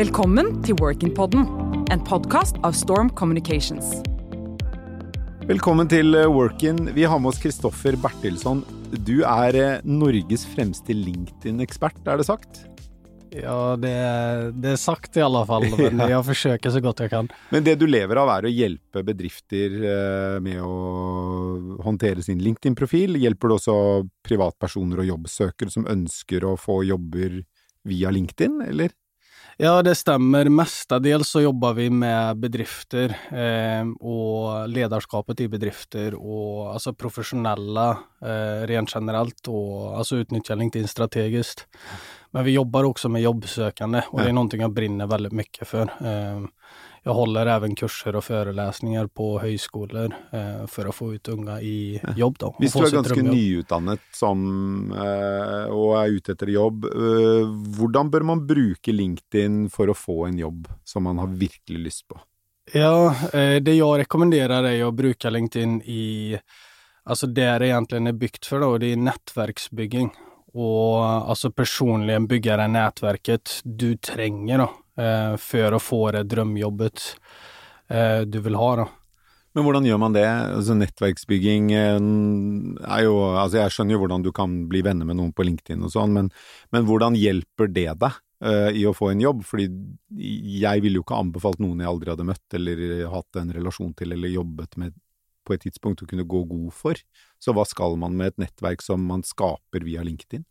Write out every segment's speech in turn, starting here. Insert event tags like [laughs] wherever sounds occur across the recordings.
Velkommen til Workin-podden, en podkast av Storm Communications. Velkommen til eh, Workin. Vi har med oss Kristoffer Bertilsson. Du er eh, Norges fremste LinkedIn-ekspert, er det sagt? Ja, det är, det är sagt i alla fall, men [laughs] Ja. jag försöker så gott jag kan. Men det du lever av er å hjelpe bedrifter eh, med å håndtere sin LinkedIn-profil. Hjelper du også privatpersoner og jobbsøkere som ønsker å få jobber via LinkedIn, eller? Ja, det stämmer. Mestadels så jobbar vi med bedrifter eh, och ledarskapet i bedrifter och alltså professionella eh, rent generellt och alltså utnyttja LinkedIn strategiskt. Men vi jobbar också med jobbsökande och det är någonting jag brinner väldigt mycket för. Eh, jag håller även kurser och föreläsningar på högskolor eh, för att få ut unga i jobb. Då, och få du drømmejobb. nyutdannet som, eh, og er ute etter jobb, eh, hvordan bør man bruke LinkedIn for å få en jobb som man har virkelig lyst på? Ja, eh, det jag rekommenderar är att bruka LinkedIn i, alltså det det egentligen är byggt för då, det är nätverksbygging. Och alltså personligen bygga det nätverket du tränger då, eh, för att få det drömjobbet eh, du vill ha då. Men hur gör man det? Alltså, nätverksbygging eh, är ju, alltså jag jeg ju hur du kan bli vän med någon på LinkedIn och sånt, men, men hur hjälper det dig i å få en jobb? Fordi jeg ville jo ikke anbefalt noen jeg aldri hadde møtt eller hatt en relation till eller jobbat med på et tidspunkt å kunne gå god for. Så hva skal man med et nettverk som man skaper via LinkedIn?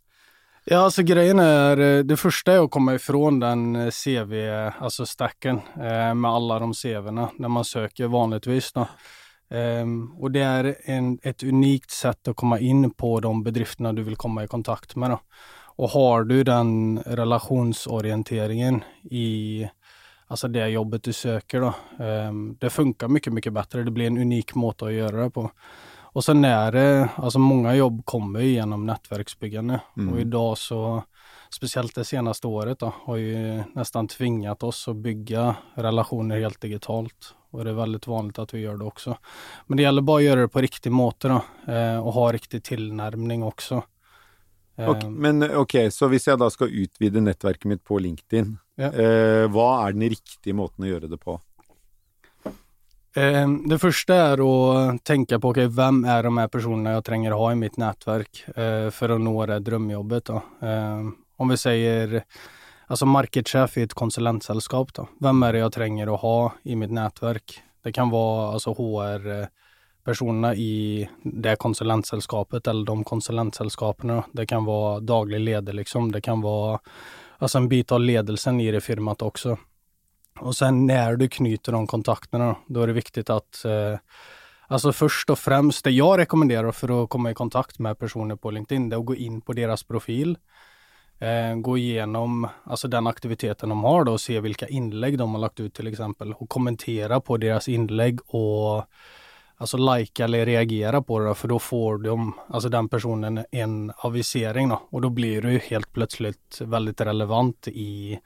Ja, alltså grejen är, eh, det första är att komma ifrån den eh, CV, alltså stacken eh, med alla de CVna när man söker vanligtvis. Då. Ehm, Och det är en, ett unikt sätt att komma in på de bedrifterna du vill komma i kontakt med. Då. Och har du den relationsorienteringen i alltså det jobbet du söker då, ehm, det funkar mycket, mycket bättre. Det blir en unik måte att göra det på. Och sen är det, alltså många jobb kommer genom nätverksbyggande Mm. och idag så, speciellt det senaste året då, har ju nästan tvingat oss att bygga relationer helt digitalt. Och det är väldigt vanligt att vi gör det också. Men det gäller bara att göra det på riktig måte då, eh, och ha riktig tillnärmning också. Ok, Eh, men ok, så hvis jeg da skal utvide nettverket mitt på LinkedIn, Ja. eh, hva er den riktige måten å gjøre det på? Eh, Det första är att tänka på, okej, vem är de här personerna jag tränger ha i mitt nätverk eh, för att nå det drömjobbet då? Eh, Om vi säger, alltså marketchef i ett konsulentsällskap då. Vem är det jag tränger att ha i mitt nätverk? Det kan vara alltså HR personerna i det konsulentsällskapet eller de konsulentsällskapen. Det kan vara daglig ledare liksom. Det kan vara alltså en bit av ledelsen i det firmat också. Och sen när du knyter de kontakterna, då är det viktigt att eh, Alltså först och främst, det jag rekommenderar för att komma i kontakt med personer på LinkedIn, det är att gå in på deras profil. Eh, gå igenom alltså den aktiviteten de har då och se vilka inlägg de har lagt ut till exempel och kommentera på deras inlägg och alltså likea eller reagera på det då, för då får de, alltså den personen en avisering då och då blir du helt plötsligt väldigt relevant i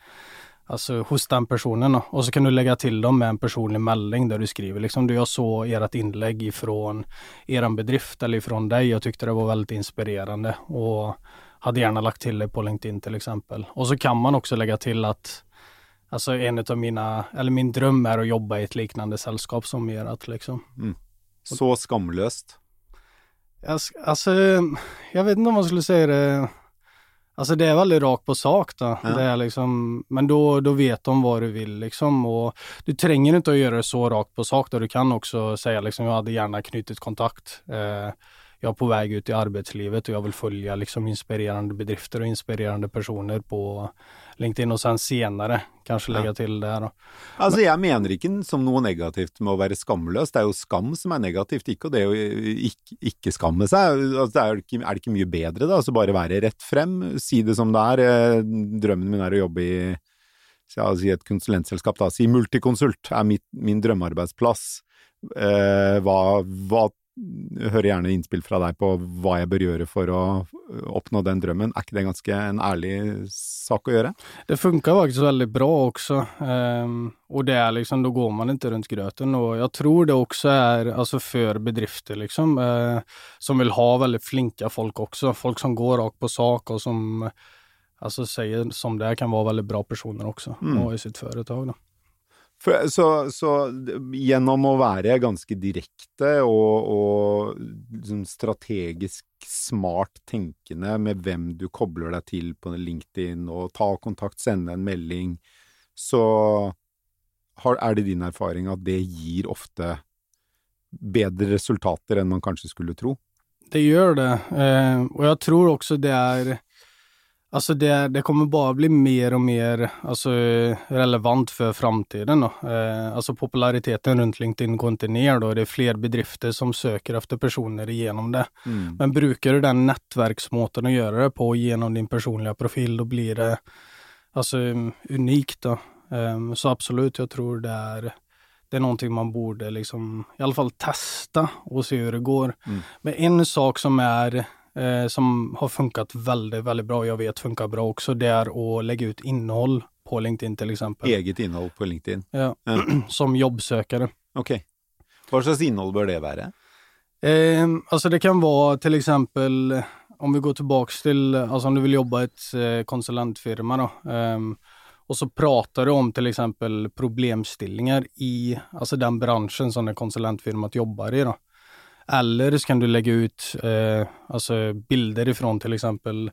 Alltså hos den personen då. och så kan du lägga till dem med en personlig melding där du skriver liksom du jag såg ert inlägg ifrån eran bedrift eller ifrån dig. Jag tyckte det var väldigt inspirerande och hade gärna lagt till det på LinkedIn till exempel. Och så kan man också lägga till att Alltså en av mina, eller min dröm är att jobba i ett liknande sällskap som ert liksom. Mm. Så skamløst. Jag sk- Alltså, jag vet inte om man skulle säga det. Alltså det är väldigt rakt på sak då. Ja. Det är liksom, men då, då vet de vad du vill liksom. Och du tränger inte att göra det så rakt på sak då. Du kan också säga liksom, jag hade gärna knutit kontakt. Eh, jag är på väg ut i arbetslivet och jag vill följa liksom inspirerande bedrifter och inspirerande personer på LinkedIn och sen senare kanske Ja. lägga till det här då. Altså, jeg mener ikke som noe negativt med å være skamløs. Det er jo skam som er negativt, og det å ikke, ikke skamme seg. Altså, det jo ikke, er det ikke mye bedre, da? Altså bare være rett frem, si det som det er. Eh, Drømmen min er å jobbe i ja, si et konsulentselskap, da. Si Multiconsult er mitt, min drømmearbeidsplass. Eh, hva, hva Hører gjerne innspill fra deg på hva jeg bør gjøre for å oppnå den drømmen. Er ikke det ganske en ærlig sak å gjøre? Det funkar faktiskt väldigt bra också. Ehm, och det är liksom, då går man inte runt gröten. Och jag tror det också är alltså för bedrifter liksom, eh, som vill ha väldigt flinka folk också. Folk som går rakt på sak och som alltså säger som det är kan vara väldigt bra personer också Mm. ha i sitt företag. Då. For, så, så gjennom å være ganske direkte og, og liksom strategisk smart tenkende med hvem du kobler deg til på LinkedIn, og ta kontakt, sende en melding, så har, er det din erfaring at det gir ofte bedre resultater enn man kanskje skulle tro? Det gör det. Eh, och jag tror också det är Alltså det, det kommer bara bli mer och mer alltså, relevant för framtiden. Då. Eh, alltså populariteten runt LinkedIn går inte ner då. Det är fler bedrifter som söker efter personer genom det. Mm. Men brukar du den nätverksmåten att göra det på genom din personliga profil, då blir det alltså unikt. Då. Eh, så absolut, jag tror det är, det är någonting man borde liksom, i alla fall testa och se hur det går. Mm. Men en sak som är eh, som har funkat väldigt, väldigt bra, jag vet funkar bra också, det är att lägga ut innehåll på LinkedIn till exempel. Eget innhold på LinkedIn? Ja, [clears throat] som jobbsökare. Ok. Hva slags innhold bør det være? Eh, alltså det kan vara till exempel, om vi går tillbaks till, alltså om du vill jobba i ett eh, konsulentfirma då. ehm, och så pratar du om till exempel problemställningar i alltså den branschen som det konsulentfirmat jobbar i. Då. Eller så kan du lägga ut eh, alltså bilder ifrån till exempel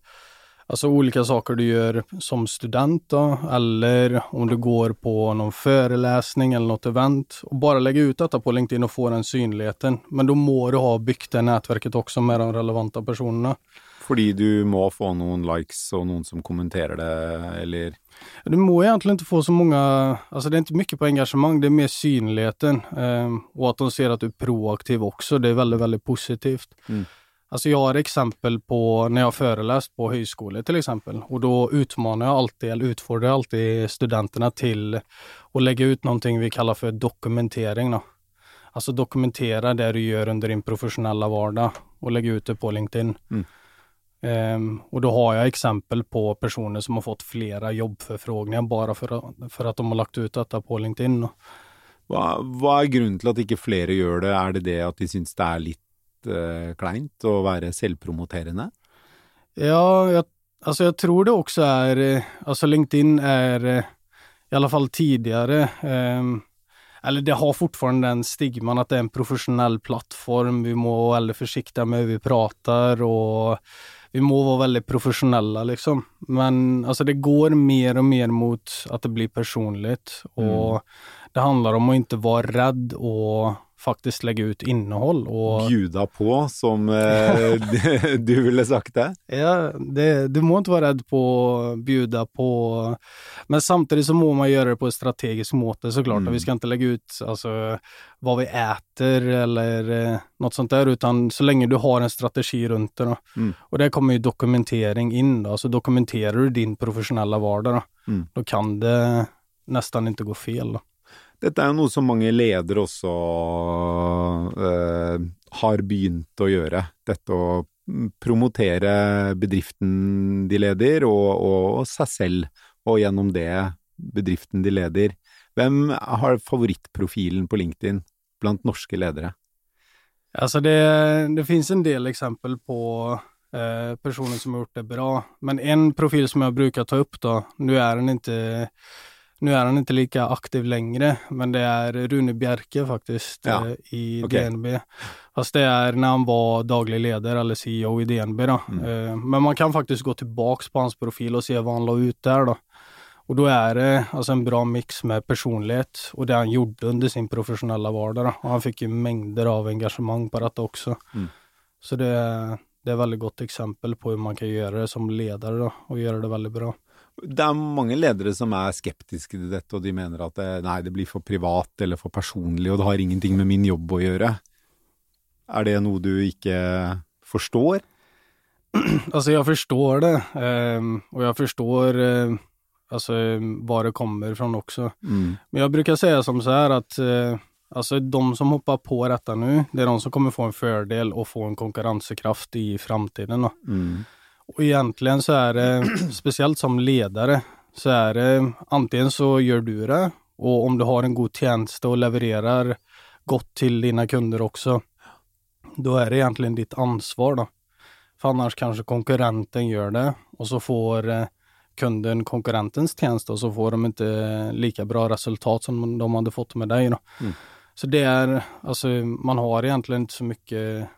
Alltså olika saker du gör som student då, eller om du går på någon föreläsning eller något event och bara lägga ut detta på LinkedIn och få den synligheten. Men då må du ha byggt det nätverket också med de relevanta personerna. Fordi du må få noen likes og noen som kommenterer det, eller Du må egentligen inte få så många, alltså det är inte mycket på engagemang, det är mer synligheten. Eh, och att de ser att du är proaktiv också, det är väldigt, väldigt positivt. Mm. Alltså jag har exempel på när jag har föreläst på högskolor till exempel och då utmanar jag alltid, eller utfordrar jag alltid studenterna till att lägga ut någonting vi kallar för dokumentering. Då. Alltså dokumentera det du gör under din professionella vardag och lägga ut det på LinkedIn. Mm. Ehm, och då har jag exempel på personer som har fått flera jobbförfrågningar bara för att, för att de har lagt ut detta på LinkedIn. hva, hva er grunnen til at ikke flere gjør det? Er det det at de syns det er litt eh, kleint å være selvpromoterende? Ja, jag, alltså jag tror det också är, eh, alltså LinkedIn är eh, i alla fall tidigare, ehm, eller det har fortfarande den stigman att det är en professionell plattform. Vi må vara väldigt försiktiga med hur vi pratar och vi må vara väldigt professionella liksom. Men alltså det går mer och mer mot att det blir personligt och Mm. det handlar om att inte vara rädd och faktiskt lägga ut innehåll. Och, Bjuda på, som eh, [laughs] du ville sagt det? Ja, det, du må inte vara rädd på att bjuda på, men samtidigt så må man göra det på ett strategiskt måte såklart. Mm. Vi ska inte lägga ut alltså, vad vi äter eller eh, något sånt där, utan så länge du har en strategi runt det. Mm. Och där kommer ju dokumentering in. Då. Så dokumenterar du din professionella vardag, då, Mm. då kan det nästan inte gå fel. Då. Dette er jo noe som mange ledere også eh, har begynt å gjøre. Dette å mm, promotere bedriften de leder, og, og seg selv, og gjennom det bedriften de leder. Hvem har favorittprofilen på LinkedIn blant norske ledere? Alltså det, det finns en del exempel på eh, personer som har gjort det bra. Men en profil som jag brukar ta upp då, nu är den inte nu är han inte lika aktiv längre, men det är Rune Bjerke faktiskt Ja, eh, i okej. DNB. Fast det är när han var daglig ledare eller CEO i DNB då. Mm. Eh, men man kan faktiskt gå tillbaks på hans profil och se vad han la ut där då. Och då är det alltså en bra mix med personlighet och det han gjorde under sin professionella vardag. Då. Och han fick ju mängder av engagemang på detta också. Mm. Så det, är- det är ett väldigt gott exempel på hur man kan göra det som ledare då, och göra det väldigt bra. Det er mange ledere som er skeptiske til dette, og de mener at det, nei, det blir for privat eller for personlig, og det har ingenting med min jobb å gjøre. Er det noe du ikke forstår? [clears throat] Alltså jag förstår det ehm, och jag förstår eh, alltså, var det kommer ifrån också. Mm. Men jag brukar säga som så här att eh, alltså de som hoppar på detta nu, det är de som kommer få en fördel och få en konkurrenskraft i framtiden. Mm. Och egentligen så är det, [clears throat] speciellt som ledare, så är det antingen så gör du det och om du har en god tjänst och levererar gott till dina kunder också, då är det egentligen ditt ansvar då. För annars kanske konkurrenten gör det och så får eh, kunden konkurrentens tjänst och så får de inte lika bra resultat som de hade fått med dig. Då. Mm. Så det är, alltså man har egentligen inte så mycket,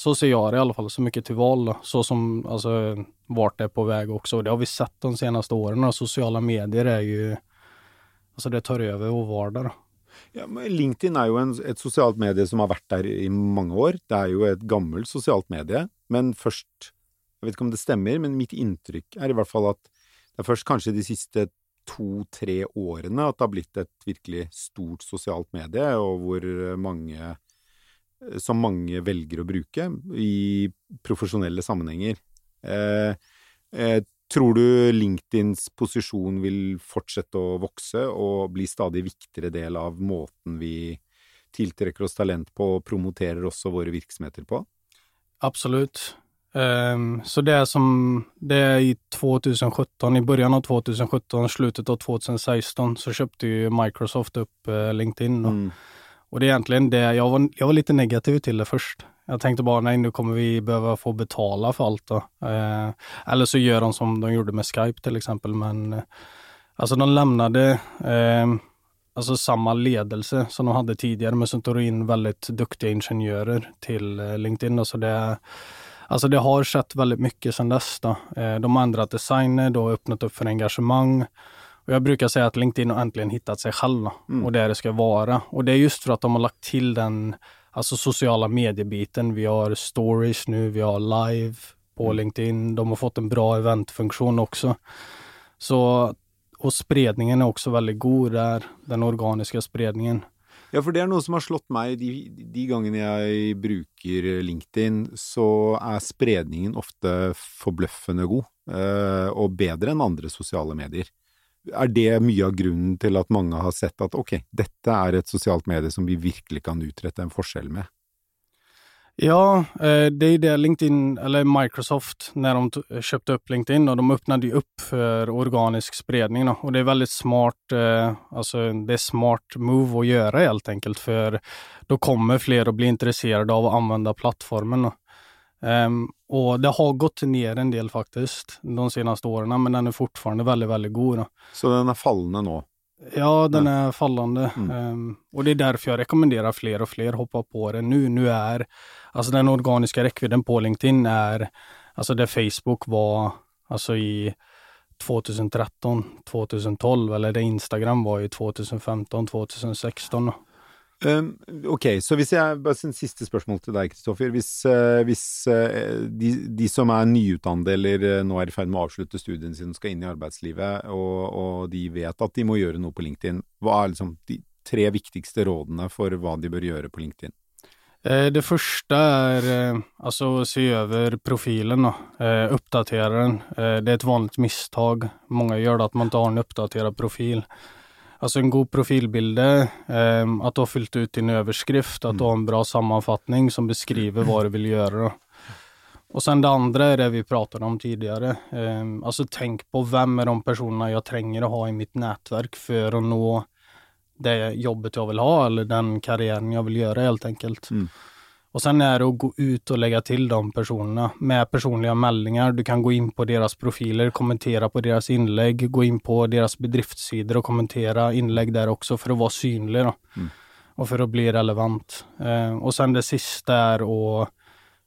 så ser jag det i alla fall, så mycket till val. Så som, alltså vart det är på väg också. Det har vi sett de senaste åren sociala medier är ju, alltså det tar över vår vardag. Ja, LinkedIn är ju en, ett socialt medie som har varit där i många år. Det är ju ett gammalt socialt medie. Men först, jag vet inte om det stämmer, men mitt intryck är i alla fall att det är först kanske de sista två, tre åren att det har blivit ett verkligt stort socialt medie, och hur många som mange velger å bruke i profesjonelle sammenhenger. Eh, eh, Tror du LinkedIns posisjon vil fortsette å vokse og bli stadig viktigere del av måten vi tiltrekker oss talent på og promoterer også våre virksomheter på? Absolut. Um, så det är som, det är i 2017, i början av 2017, slutet av 2016 så köpte ju Microsoft upp uh, LinkedIn. Mm. Och det är egentligen det, jag var, jag var lite negativ till det först. Jag tänkte bara, nej nu kommer vi behöva få betala för allt då. Eh, eller så gör de som de gjorde med Skype till exempel, men eh, alltså de lämnade eh, alltså samma ledelse som de hade tidigare, men så tog de in väldigt duktiga ingenjörer till eh, LinkedIn. Då, så det, alltså det har skett väldigt mycket sedan dess. Då. Eh, de har ändrat designer, då öppnat upp för engagemang. Och jag brukar säga att LinkedIn har äntligen hittat sig själv mm. och det det ska vara. Och det är just för att de har lagt till den alltså sociala mediebiten. Vi har stories nu, vi har live på mm. LinkedIn. De har fått en bra eventfunktion också. Så, och spridningen är också väldigt god där, den organiska spridningen. Ja, for det er noe som har slått meg de, de gangene jeg bruker LinkedIn, så er spredningen ofte forbløffende god, eh, og bedre enn andre sosiale medier. Er det mye av grunnen til at mange har sett at ok, dette er et sosialt medie som vi virkelig kan utrette en forskjell med? Ja, eh, det är det LinkedIn, eller Microsoft, när de köpte upp LinkedIn och de öppnade ju upp för organisk spridning. Då. Och det är väldigt smart, eh, alltså det är smart move att göra helt enkelt, för då kommer fler att bli intresserade av att använda plattformen. Då. Um, och det har gått ner en del faktiskt de senaste åren, men den är fortfarande väldigt, väldigt god. Då. Så den är fallande nu? Ja, den ja. är fallande. Mm. Um, och det är därför jag rekommenderar fler och fler hoppa på det nu. Nu är, alltså den organiska räckvidden på LinkedIn är, alltså där Facebook var, alltså i 2013, 2012 eller det Instagram var i 2015, 2016. Ehm, um, ok, så hvis jeg, bare en siste spørsmål til deg, Kristoffer. Hvis, uh, hvis uh, de, de, som er nyutdannede eller eh, uh, nå er i ferd med å avslutte studiene sine og skal inn i arbeidslivet, og, og, de vet at de må gjøre noe på LinkedIn, hva er liksom de tre viktigste rådene for hva de bør gjøre på LinkedIn? Det första är alltså att se över profilen, då. uppdatera den. Det är ett vanligt misstag. Många gör det att man inte har en uppdaterad profil. Alltså en god profilbild, eh, att du har fyllt ut din överskrift, att du har en bra sammanfattning som beskriver vad du vill göra. Och sen det andra är det vi pratade om tidigare. Eh, alltså tänk på vem är de personerna jag tränger att ha i mitt nätverk för att nå det jobbet jag vill ha eller den karriären jag vill göra helt enkelt. Mm. Och sen är det att gå ut och lägga till de personerna med personliga meldingar. Du kan gå in på deras profiler, kommentera på deras inlägg, gå in på deras bedriftssidor och kommentera inlägg där också för att vara synlig. Mm. och för att bli relevant. Eh, och sen det sista är att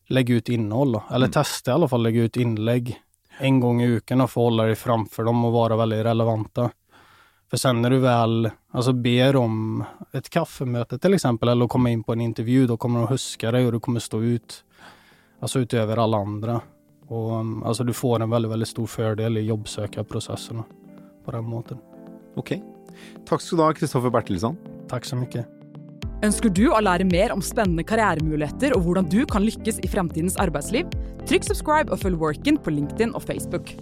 lägga ut innehåll, då. eller mm. testa i alla fall lägga ut inlägg en gång i veckan och få hålla dig framför dem och vara väldigt relevanta. För sen när du väl alltså ber om ett kaffemöte till exempel eller komma in på en intervju, då kommer de huska dig och du kommer stå ut alltså utöver alla andra. Och alltså du får en väldigt, väldigt stor fördel i jobbsökarprocessen på den måten. Okej. Okay. Tack ska du ha, Kristoffer Bertilsson. Tack så mycket. Önskar du å lære mer om spännande karriärmöjligheter och hur du kan lyckas i framtidens arbetsliv? Tryck subscribe och följ Workin på LinkedIn och Facebook.